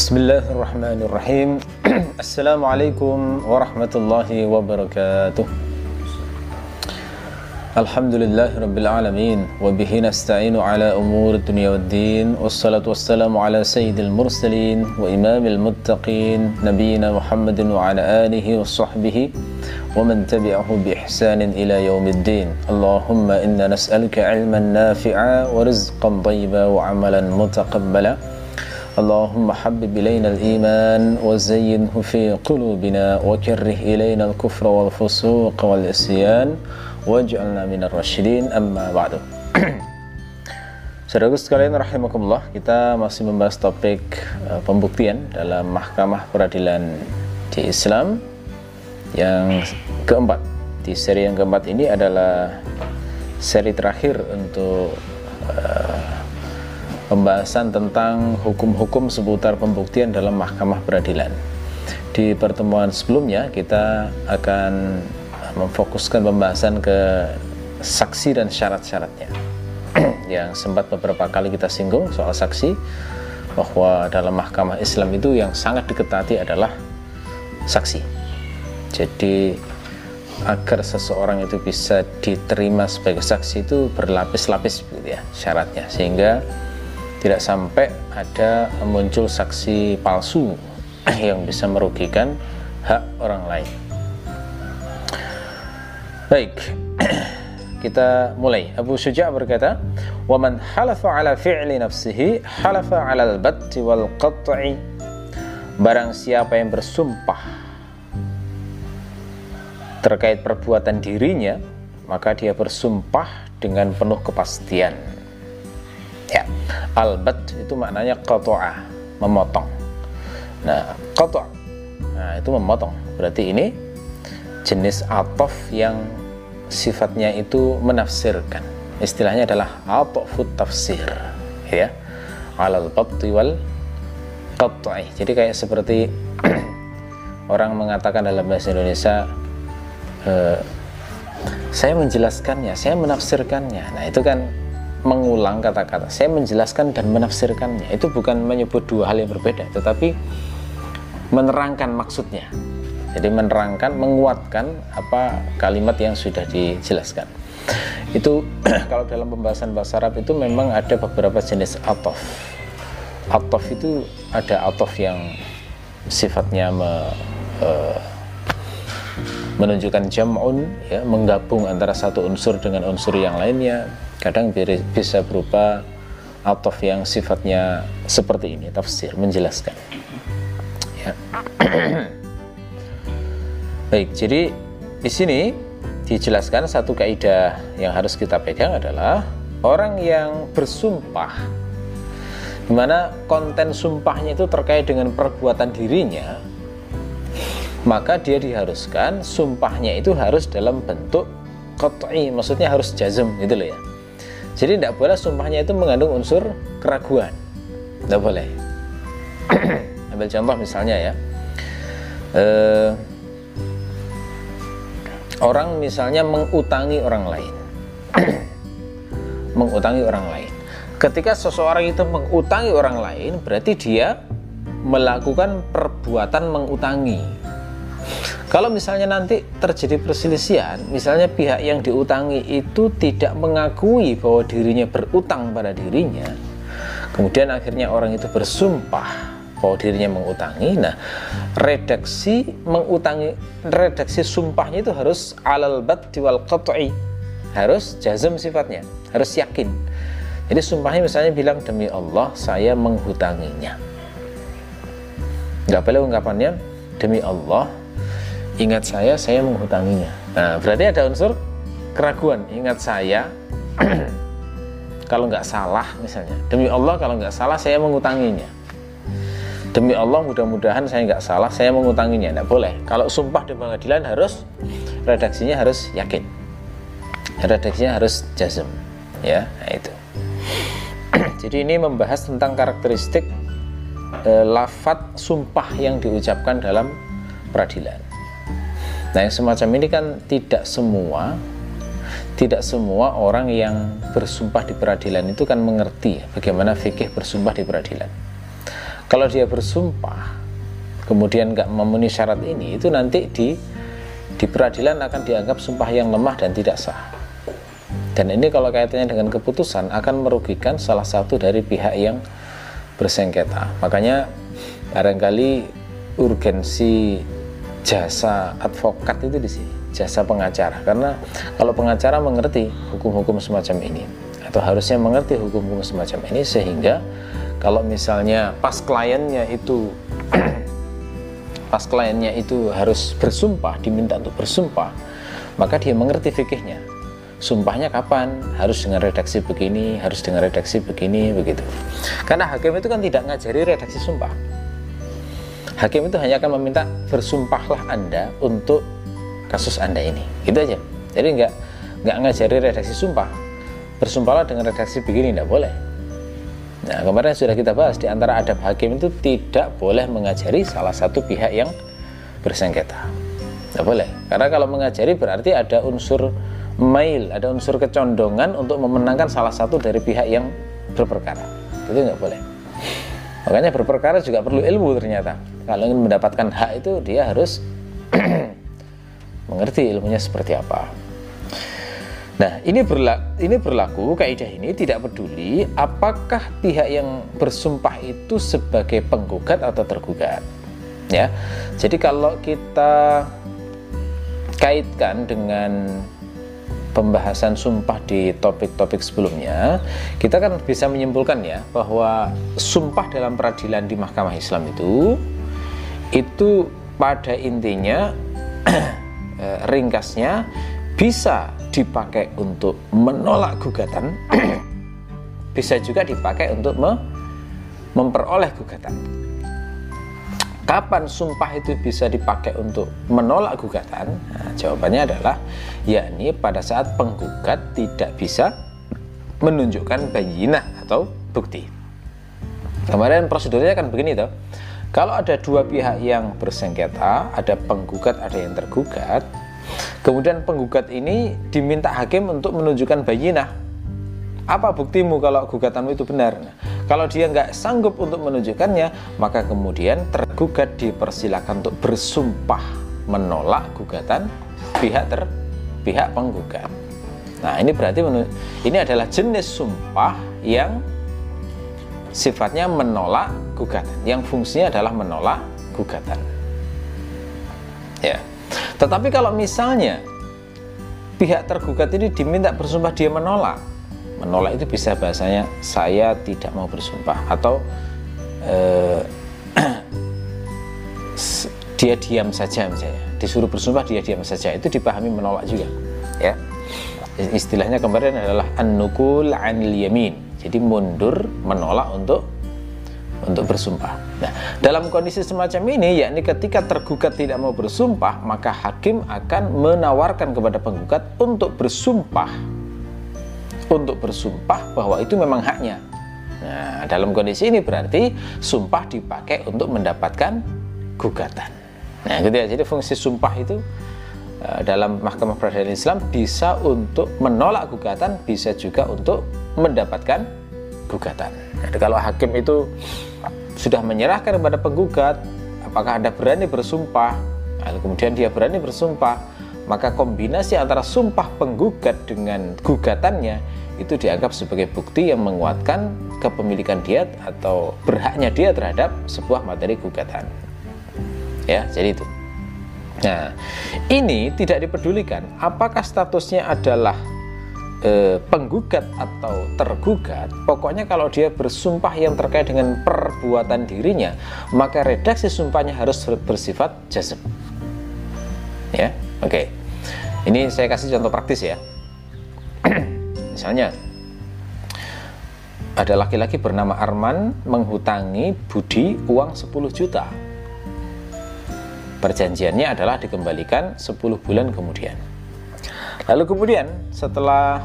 بسم الله الرحمن الرحيم. السلام عليكم ورحمة الله وبركاته. الحمد لله رب العالمين وبه نستعين على أمور الدنيا والدين والصلاة والسلام على سيد المرسلين وإمام المتقين نبينا محمد وعلى آله وصحبه ومن تبعه بإحسان إلى يوم الدين. اللهم إنا نسألك علما نافعا ورزقا طيبا وعملا متقبلا. اللهم حبب إلينا الإيمان وزينه في قلوبنا وكره إلينا الكفر والفسوق والإسيان واجعلنا من الراشدين أما بعد Saudaraku sekalian rahimakumullah, kita masih membahas topik uh, pembuktian dalam mahkamah peradilan di Islam yang keempat. Di seri yang keempat ini adalah seri terakhir untuk uh, pembahasan tentang hukum-hukum seputar pembuktian dalam mahkamah peradilan. Di pertemuan sebelumnya kita akan memfokuskan pembahasan ke saksi dan syarat-syaratnya. Yang sempat beberapa kali kita singgung soal saksi bahwa dalam mahkamah Islam itu yang sangat diketati adalah saksi. Jadi agar seseorang itu bisa diterima sebagai saksi itu berlapis-lapis gitu ya syaratnya. Sehingga tidak sampai ada muncul saksi palsu yang bisa merugikan hak orang lain Baik, kita mulai. Abu Syuja' berkata, "Wa man halafa ala fi'li nafsihi, halafa ala al-batti wal qat'i." Barang siapa yang bersumpah terkait perbuatan dirinya, maka dia bersumpah dengan penuh kepastian. Ya, al-bat itu maknanya qata'a, memotong. Nah, qata' nah itu memotong. Berarti ini jenis atof yang sifatnya itu menafsirkan istilahnya adalah atofut tafsir ya alal qatti wal jadi kayak seperti orang mengatakan dalam bahasa Indonesia e, saya menjelaskannya saya menafsirkannya nah itu kan mengulang kata-kata saya menjelaskan dan menafsirkannya itu bukan menyebut dua hal yang berbeda tetapi menerangkan maksudnya jadi menerangkan, menguatkan apa kalimat yang sudah dijelaskan. Itu kalau dalam pembahasan bahasa Arab itu memang ada beberapa jenis atof. Atof itu ada atof yang sifatnya me, uh, menunjukkan jam'un ya, menggabung antara satu unsur dengan unsur yang lainnya. Kadang bisa berupa atof yang sifatnya seperti ini, tafsir, menjelaskan. Ya. Baik, jadi di sini dijelaskan satu kaidah yang harus kita pegang adalah orang yang bersumpah di mana konten sumpahnya itu terkait dengan perbuatan dirinya maka dia diharuskan sumpahnya itu harus dalam bentuk qat'i maksudnya harus jazm gitu loh ya jadi tidak boleh sumpahnya itu mengandung unsur keraguan. Tidak boleh. Ambil contoh misalnya ya. Eh, orang misalnya mengutangi orang lain. Mengutangi orang lain. Ketika seseorang itu mengutangi orang lain berarti dia melakukan perbuatan mengutangi kalau misalnya nanti terjadi perselisihan misalnya pihak yang diutangi itu tidak mengakui bahwa dirinya berutang pada dirinya kemudian akhirnya orang itu bersumpah bahwa dirinya mengutangi. Nah, redaksi mengutangi redaksi sumpahnya itu harus alal batti wal qat'i. Harus jazm sifatnya, harus yakin. Jadi sumpahnya misalnya bilang demi Allah saya menghutanginya. Enggak boleh ungkapannya demi Allah ingat saya saya menghutanginya. Nah, berarti ada unsur keraguan. Ingat saya kalau nggak salah misalnya. Demi Allah kalau nggak salah saya mengutanginya demi Allah mudah-mudahan saya nggak salah saya mengutanginya tidak boleh. Kalau sumpah di pengadilan harus redaksinya harus yakin. Redaksinya harus jazm ya nah itu. Jadi ini membahas tentang karakteristik e, lafat sumpah yang diucapkan dalam peradilan nah yang semacam ini kan tidak semua tidak semua orang yang bersumpah di peradilan itu kan mengerti bagaimana fikih bersumpah di peradilan. Kalau dia bersumpah kemudian nggak memenuhi syarat ini itu nanti di di peradilan akan dianggap sumpah yang lemah dan tidak sah. Dan ini kalau kaitannya dengan keputusan akan merugikan salah satu dari pihak yang bersengketa. Makanya barangkali urgensi jasa advokat itu di sini jasa pengacara karena kalau pengacara mengerti hukum-hukum semacam ini atau harusnya mengerti hukum-hukum semacam ini sehingga kalau misalnya pas kliennya itu pas kliennya itu harus bersumpah, diminta untuk bersumpah, maka dia mengerti fikihnya. Sumpahnya kapan? Harus dengan redaksi begini, harus dengan redaksi begini, begitu. Karena hakim itu kan tidak ngajari redaksi sumpah. Hakim itu hanya akan meminta bersumpahlah Anda untuk kasus Anda ini. Gitu aja. Jadi nggak nggak ngajari redaksi sumpah. Bersumpahlah dengan redaksi begini, tidak boleh Nah, kemarin sudah kita bahas di antara adab hakim itu tidak boleh mengajari salah satu pihak yang bersengketa. Tidak boleh. Karena kalau mengajari berarti ada unsur mail, ada unsur kecondongan untuk memenangkan salah satu dari pihak yang berperkara. Itu nggak boleh. Makanya berperkara juga perlu ilmu ternyata. Kalau ingin mendapatkan hak itu dia harus mengerti ilmunya seperti apa. Nah, ini berlaku, ini berlaku kaidah ini tidak peduli apakah pihak yang bersumpah itu sebagai penggugat atau tergugat. Ya. Jadi kalau kita kaitkan dengan pembahasan sumpah di topik-topik sebelumnya, kita kan bisa menyimpulkan ya bahwa sumpah dalam peradilan di Mahkamah Islam itu itu pada intinya eh, ringkasnya bisa dipakai untuk menolak gugatan bisa juga dipakai untuk me memperoleh gugatan kapan sumpah itu bisa dipakai untuk menolak gugatan nah, jawabannya adalah yakni pada saat penggugat tidak bisa menunjukkan bayinah atau bukti kemarin prosedurnya kan begini toh kalau ada dua pihak yang bersengketa ada penggugat ada yang tergugat Kemudian penggugat ini diminta hakim untuk menunjukkan bayinah. Apa buktimu kalau gugatanmu itu benar? Nah, kalau dia nggak sanggup untuk menunjukkannya, maka kemudian tergugat dipersilakan untuk bersumpah menolak gugatan pihak ter pihak penggugat. Nah, ini berarti ini adalah jenis sumpah yang sifatnya menolak gugatan, yang fungsinya adalah menolak gugatan. Ya. Tetapi kalau misalnya pihak tergugat ini diminta bersumpah dia menolak, menolak itu bisa bahasanya saya tidak mau bersumpah. Atau eh, dia diam saja misalnya. Disuruh bersumpah dia diam saja. Itu dipahami menolak juga ya. Istilahnya kemarin adalah an-nukul anil yamin. Jadi mundur menolak untuk untuk bersumpah. Nah, dalam kondisi semacam ini, yakni ketika tergugat tidak mau bersumpah, maka hakim akan menawarkan kepada penggugat untuk bersumpah, untuk bersumpah bahwa itu memang haknya. Nah, dalam kondisi ini berarti sumpah dipakai untuk mendapatkan gugatan. Nah, gitu ya. Jadi fungsi sumpah itu eh, dalam Mahkamah Peradilan Islam bisa untuk menolak gugatan, bisa juga untuk mendapatkan gugatan. Jadi kalau hakim itu sudah menyerahkan kepada penggugat apakah Anda berani bersumpah lalu kemudian dia berani bersumpah maka kombinasi antara sumpah penggugat dengan gugatannya itu dianggap sebagai bukti yang menguatkan kepemilikan dia atau berhaknya dia terhadap sebuah materi gugatan ya jadi itu nah ini tidak dipedulikan apakah statusnya adalah eh, penggugat atau tergugat, pokoknya kalau dia bersumpah yang terkait dengan perbuatan dirinya, maka redaksi sumpahnya harus bersifat jazm. Ya, oke. Okay. Ini saya kasih contoh praktis ya. Misalnya, ada laki-laki bernama Arman menghutangi Budi uang 10 juta. Perjanjiannya adalah dikembalikan 10 bulan kemudian. Lalu kemudian setelah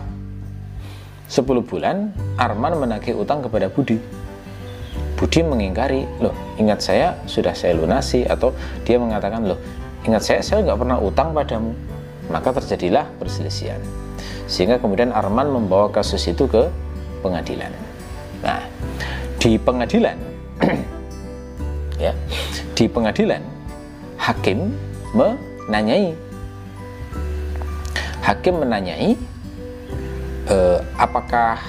10 bulan Arman menagih utang kepada Budi. Budi mengingkari, loh ingat saya sudah saya lunasi atau dia mengatakan loh ingat saya saya nggak pernah utang padamu. Maka terjadilah perselisihan. Sehingga kemudian Arman membawa kasus itu ke pengadilan. Nah, di pengadilan ya di pengadilan hakim menanyai hakim menanyai eh, apakah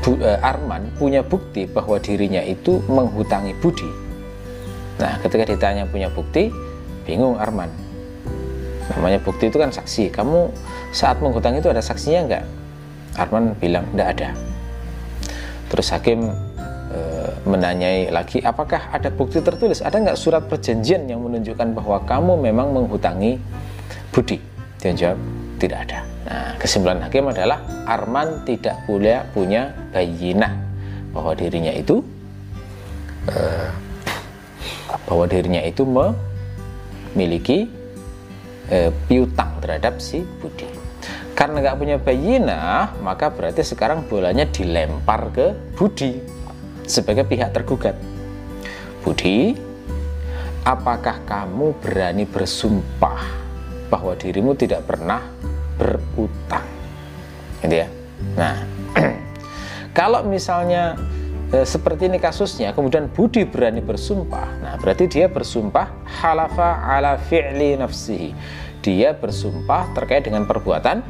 Bu, eh, Arman punya bukti bahwa dirinya itu menghutangi Budi nah ketika ditanya punya bukti bingung Arman namanya bukti itu kan saksi. Kamu saat menghutangi itu ada saksinya enggak Arman bilang tidak ada. Terus hakim e, menanyai lagi apakah ada bukti tertulis? Ada nggak surat perjanjian yang menunjukkan bahwa kamu memang menghutangi Budi? Dia jawab tidak ada. Nah kesimpulan hakim adalah Arman tidak boleh punya bayinah bahwa dirinya itu e, bahwa dirinya itu memiliki e, piutang terhadap si Budi. Karena nggak punya bayina maka berarti sekarang bolanya dilempar ke Budi sebagai pihak tergugat. Budi apakah kamu berani bersumpah bahwa dirimu tidak pernah berutang? Gitu ya. Nah kalau misalnya e, seperti ini kasusnya kemudian Budi berani bersumpah nah berarti dia bersumpah halafa ala fi'li nafsihi dia bersumpah terkait dengan perbuatan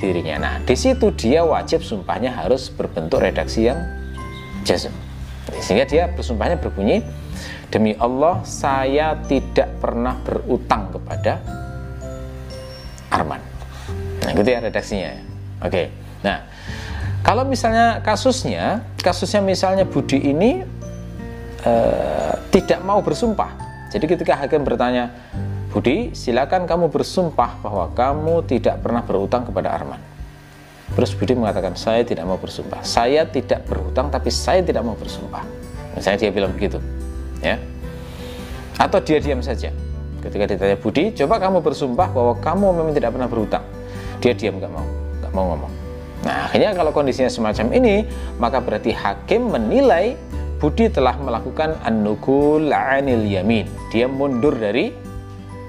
dirinya. Nah, di situ dia wajib sumpahnya harus berbentuk redaksi yang jazm. Sehingga dia bersumpahnya berbunyi demi Allah saya tidak pernah berutang kepada Arman. Nah, gitu ya redaksinya. Oke. Nah, kalau misalnya kasusnya, kasusnya misalnya Budi ini uh, tidak mau bersumpah. Jadi ketika hakim bertanya, Budi, silakan kamu bersumpah bahwa kamu tidak pernah berhutang kepada Arman. Terus Budi mengatakan, saya tidak mau bersumpah. Saya tidak berhutang, tapi saya tidak mau bersumpah. Misalnya dia bilang begitu, ya. Atau dia diam saja. Ketika ditanya Budi, coba kamu bersumpah bahwa kamu memang tidak pernah berhutang. Dia diam, nggak mau, nggak mau ngomong. Nah, akhirnya kalau kondisinya semacam ini, maka berarti hakim menilai Budi telah melakukan an-nukul anil yamin. Dia mundur dari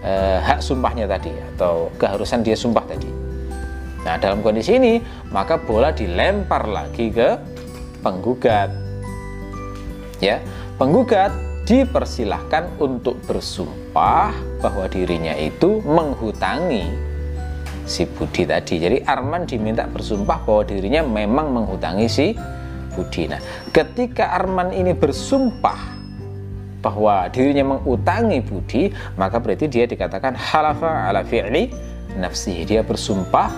eh, hak sumpahnya tadi atau keharusan dia sumpah tadi. Nah, dalam kondisi ini, maka bola dilempar lagi ke penggugat. Ya, penggugat dipersilahkan untuk bersumpah bahwa dirinya itu menghutangi si Budi tadi. Jadi Arman diminta bersumpah bahwa dirinya memang menghutangi si Budi. Nah, ketika Arman ini bersumpah bahwa dirinya mengutangi budi maka berarti dia dikatakan halafa ala fi'li nafsi dia bersumpah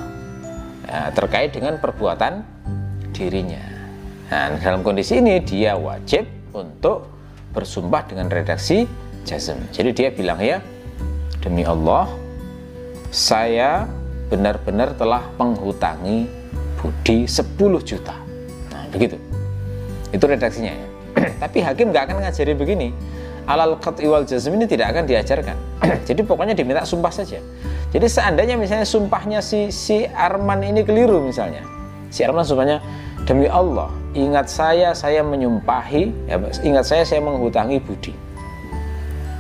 ya, terkait dengan perbuatan dirinya nah dalam kondisi ini dia wajib untuk bersumpah dengan redaksi jazm jadi dia bilang ya demi Allah saya benar-benar telah menghutangi budi 10 juta nah begitu itu redaksinya ya tapi hakim nggak akan ngajari begini alal qat'i wal jazm ini tidak akan diajarkan. Jadi pokoknya diminta sumpah saja. Jadi seandainya misalnya sumpahnya si si Arman ini keliru misalnya. Si Arman sumpahnya demi Allah, ingat saya saya menyumpahi, ya, ingat saya saya menghutangi budi.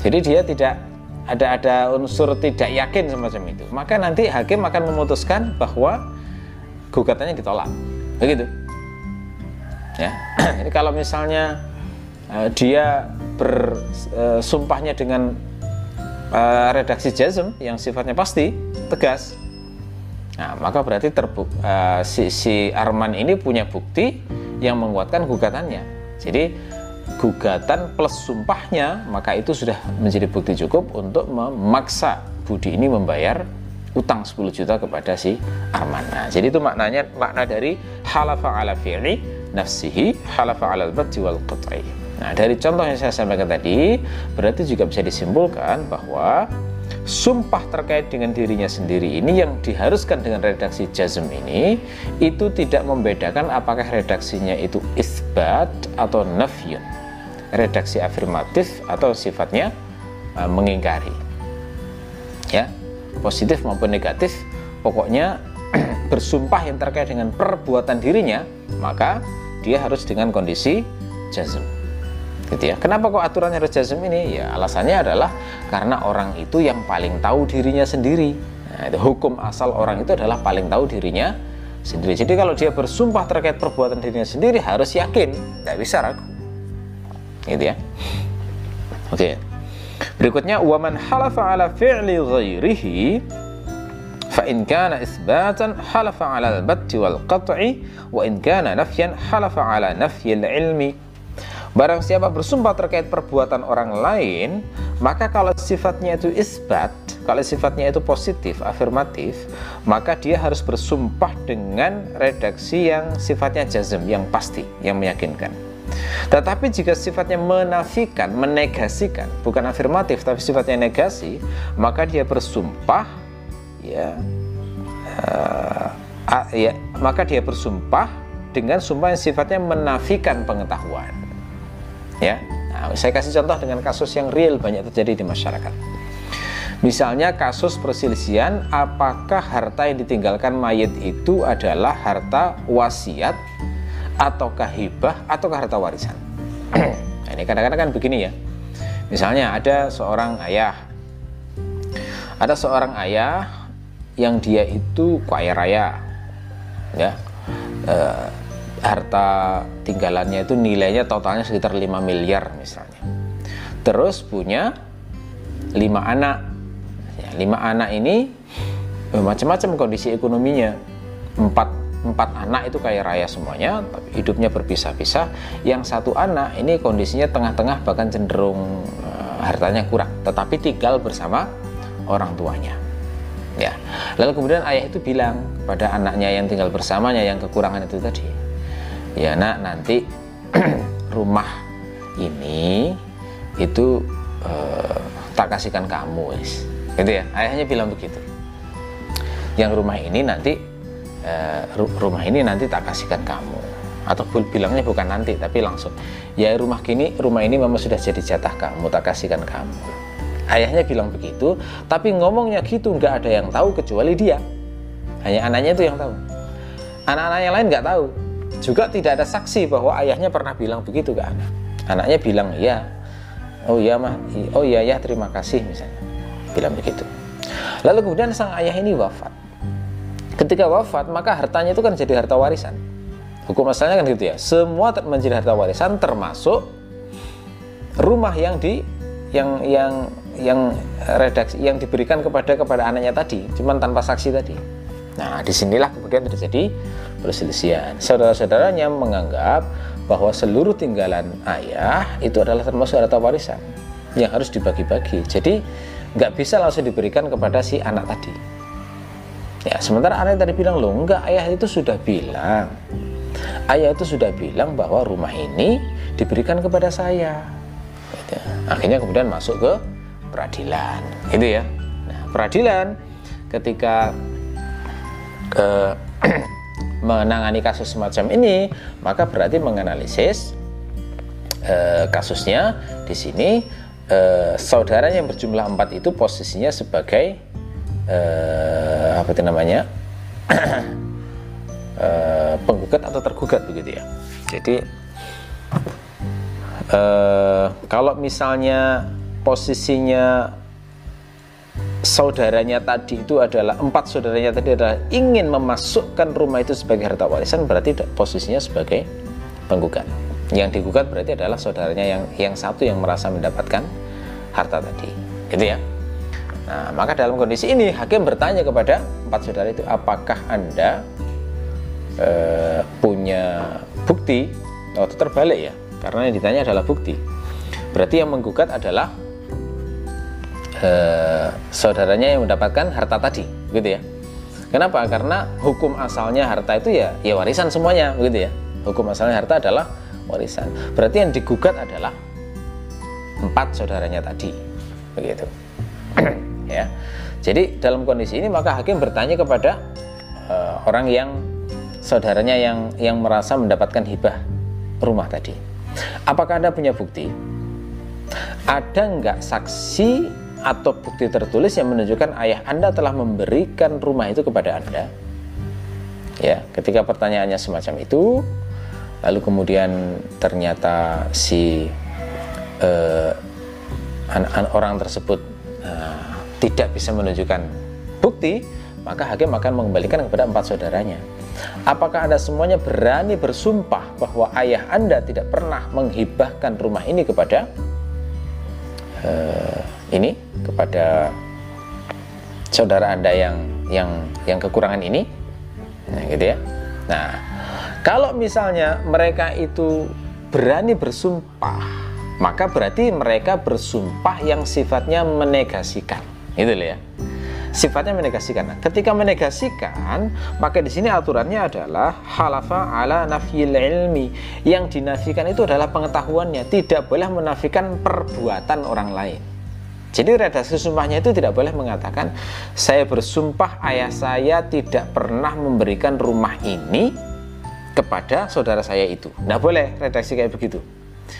Jadi dia tidak ada ada unsur tidak yakin semacam itu. Maka nanti hakim akan memutuskan bahwa gugatannya ditolak. Begitu. Ya. Jadi kalau misalnya uh, dia bersumpahnya dengan uh, redaksi jazm yang sifatnya pasti tegas nah maka berarti terbuk uh, si, si Arman ini punya bukti yang menguatkan gugatannya jadi gugatan plus sumpahnya maka itu sudah menjadi bukti cukup untuk memaksa Budi ini membayar utang 10 juta kepada si Arman. Nah, jadi itu maknanya makna dari halafa ala fi'li nafsihi halafa ala al-batti wal qat'i. Nah, dari contoh yang saya sampaikan tadi, berarti juga bisa disimpulkan bahwa sumpah terkait dengan dirinya sendiri ini yang diharuskan dengan redaksi jazm ini itu tidak membedakan apakah redaksinya itu isbat atau nafyun. Redaksi afirmatif atau sifatnya uh, mengingkari. Ya positif maupun negatif pokoknya bersumpah yang terkait dengan perbuatan dirinya maka dia harus dengan kondisi jazm gitu ya. Kenapa kok aturannya harus jazm ini? Ya alasannya adalah karena orang itu yang paling tahu dirinya sendiri. Nah, itu hukum asal orang itu adalah paling tahu dirinya sendiri. Jadi kalau dia bersumpah terkait perbuatan dirinya sendiri harus yakin, tidak bisa ragu. Gitu ya. Oke. Berikutnya waman halafa ala fi'li ghairihi halafa ala al-batti wal qat'i wa in kana nafyan halafa ala nafyi ilmi Barang siapa bersumpah terkait perbuatan orang lain, maka kalau sifatnya itu isbat, kalau sifatnya itu positif, afirmatif, maka dia harus bersumpah dengan redaksi yang sifatnya jazm, yang pasti, yang meyakinkan. Tetapi jika sifatnya menafikan, menegasikan, bukan afirmatif tapi sifatnya negasi, maka dia bersumpah ya uh, ya maka dia bersumpah dengan sumpah yang sifatnya menafikan pengetahuan ya. Nah, saya kasih contoh dengan kasus yang real banyak terjadi di masyarakat. Misalnya kasus perselisihan apakah harta yang ditinggalkan mayat itu adalah harta wasiat ataukah hibah ataukah harta warisan? Nah, ini kadang-kadang kan begini ya. Misalnya ada seorang ayah. Ada seorang ayah yang dia itu kaya raya ya. Eh, harta tinggalannya itu nilainya totalnya sekitar 5 miliar misalnya. Terus punya lima anak. Ya, lima anak ini eh, macam-macam kondisi ekonominya. Empat empat anak itu kaya raya semuanya tapi hidupnya berpisah-pisah. Yang satu anak ini kondisinya tengah-tengah bahkan cenderung uh, hartanya kurang tetapi tinggal bersama orang tuanya. Ya lalu kemudian ayah itu bilang pada anaknya yang tinggal bersamanya yang kekurangan itu tadi ya nak nanti rumah ini itu uh, tak kasihkan kamu wis. Gitu ya? Ayahnya bilang begitu. Yang rumah ini nanti uh, rumah ini nanti tak kasihkan kamu. Atau bilangnya bukan nanti tapi langsung. Ya rumah kini rumah ini memang sudah jadi jatah kamu tak kasihkan kamu. Ayahnya bilang begitu tapi ngomongnya gitu nggak ada yang tahu kecuali dia. Hanya anaknya itu yang tahu. Anak-anak yang lain nggak tahu juga tidak ada saksi bahwa ayahnya pernah bilang begitu ke anak. Anaknya bilang iya. Oh iya mah. Oh iya ya terima kasih misalnya. Bilang begitu. Lalu kemudian sang ayah ini wafat. Ketika wafat maka hartanya itu kan jadi harta warisan. Hukum asalnya kan gitu ya. Semua menjadi harta warisan termasuk rumah yang di yang yang yang redaksi yang diberikan kepada kepada anaknya tadi cuman tanpa saksi tadi. Nah di sinilah kemudian terjadi perselisihan. Saudara-saudaranya menganggap bahwa seluruh tinggalan ayah itu adalah termasuk harta warisan yang harus dibagi-bagi. Jadi nggak bisa langsung diberikan kepada si anak tadi. Ya, sementara anak tadi bilang loh, enggak ayah itu sudah bilang. Ayah itu sudah bilang bahwa rumah ini diberikan kepada saya. Gitu. Akhirnya kemudian masuk ke peradilan, gitu ya. Nah, peradilan ketika ke menangani kasus semacam ini, maka berarti menganalisis e, kasusnya di sini e, saudara yang berjumlah empat itu posisinya sebagai e, apa itu namanya penggugat atau tergugat begitu ya. Jadi kalau misalnya posisinya saudaranya tadi itu adalah empat saudaranya tadi adalah ingin memasukkan rumah itu sebagai harta warisan berarti posisinya sebagai penggugat. Yang digugat berarti adalah saudaranya yang yang satu yang merasa mendapatkan harta tadi. Gitu ya? Nah maka dalam kondisi ini hakim bertanya kepada empat saudara itu apakah anda e, punya bukti? Atau terbalik ya karena yang ditanya adalah bukti. Berarti yang menggugat adalah saudaranya yang mendapatkan harta tadi, gitu ya. Kenapa? Karena hukum asalnya harta itu ya ya warisan semuanya, begitu ya. Hukum asalnya harta adalah warisan. Berarti yang digugat adalah empat saudaranya tadi, begitu. ya. Jadi dalam kondisi ini maka hakim bertanya kepada uh, orang yang saudaranya yang yang merasa mendapatkan hibah rumah tadi. Apakah Anda punya bukti? Ada nggak saksi atau bukti tertulis yang menunjukkan ayah Anda telah memberikan rumah itu kepada Anda. Ya, ketika pertanyaannya semacam itu, lalu kemudian ternyata si uh, an an orang tersebut uh, tidak bisa menunjukkan bukti, maka hakim akan mengembalikan kepada empat saudaranya. Apakah Anda semuanya berani bersumpah bahwa ayah Anda tidak pernah menghibahkan rumah ini kepada uh, ini kepada saudara anda yang yang yang kekurangan ini. Nah gitu ya. Nah kalau misalnya mereka itu berani bersumpah maka berarti mereka bersumpah yang sifatnya menegasikan. Itu loh ya sifatnya menegasikan. Nah, ketika menegasikan, maka di sini aturannya adalah halafa ala nafyil ilmi. Yang dinafikan itu adalah pengetahuannya, tidak boleh menafikan perbuatan orang lain. Jadi redaksi sumpahnya itu tidak boleh mengatakan saya bersumpah ayah saya tidak pernah memberikan rumah ini kepada saudara saya itu. Tidak boleh redaksi kayak begitu.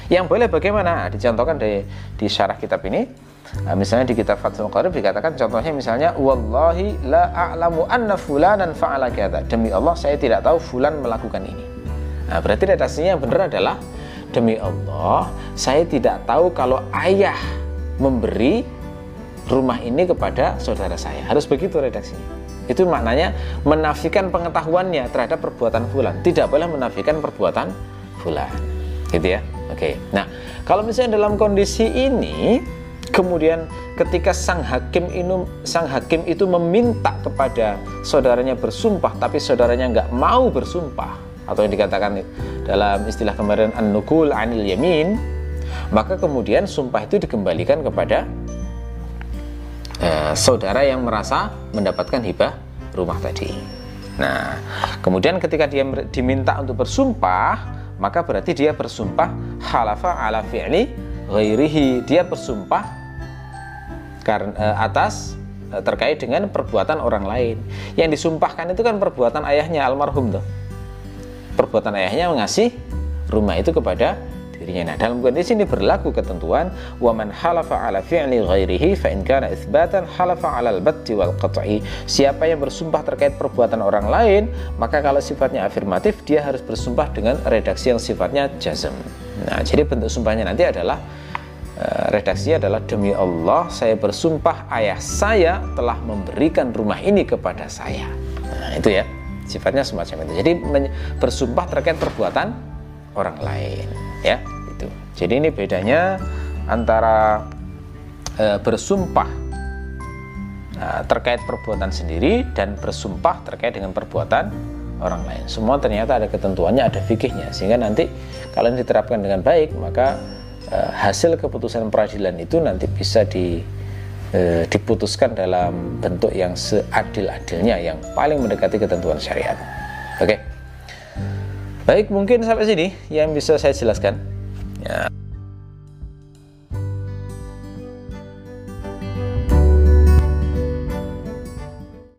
Yang boleh bagaimana? Nah, dicontohkan di, di syarah kitab ini. Nah, misalnya di kitab Fathul Qarib dikatakan contohnya misalnya wallahi la a'lamu anna fulanan fa'ala kata. Demi Allah saya tidak tahu fulan melakukan ini. Nah, berarti redaksinya yang benar adalah demi Allah saya tidak tahu kalau ayah memberi rumah ini kepada saudara saya. Harus begitu redaksinya. Itu maknanya menafikan pengetahuannya terhadap perbuatan fulan. Tidak boleh menafikan perbuatan fulan. Gitu ya. Oke. Nah, kalau misalnya dalam kondisi ini kemudian ketika sang hakim ini sang hakim itu meminta kepada saudaranya bersumpah tapi saudaranya nggak mau bersumpah atau yang dikatakan dalam istilah kemarin an-nukul anil yamin maka kemudian sumpah itu dikembalikan kepada eh, saudara yang merasa mendapatkan hibah rumah tadi. Nah, kemudian ketika dia diminta untuk bersumpah, maka berarti dia bersumpah halafa ala fi'li ghairihi. Dia bersumpah karena eh, atas eh, terkait dengan perbuatan orang lain. Yang disumpahkan itu kan perbuatan ayahnya almarhum tuh. Perbuatan ayahnya mengasih rumah itu kepada dirinya. Nah, dalam kondisi ini berlaku ketentuan wa man halafa ala fi'li ghairihi fa in kana itsbatan halafa ala al-batti wal qat'i. Siapa yang bersumpah terkait perbuatan orang lain, maka kalau sifatnya afirmatif dia harus bersumpah dengan redaksi yang sifatnya jazm. Nah, jadi bentuk sumpahnya nanti adalah redaksi adalah demi Allah saya bersumpah ayah saya telah memberikan rumah ini kepada saya. Nah, itu ya. Sifatnya semacam itu. Jadi bersumpah terkait perbuatan orang lain ya itu jadi ini bedanya antara e, bersumpah e, terkait perbuatan sendiri dan bersumpah terkait dengan perbuatan orang lain semua ternyata ada ketentuannya ada fikihnya sehingga nanti kalau ini diterapkan dengan baik maka e, hasil keputusan peradilan itu nanti bisa di e, diputuskan dalam bentuk yang seadil-adilnya yang paling mendekati ketentuan syariat oke okay. Baik, mungkin sampai sini yang bisa saya jelaskan. Ya.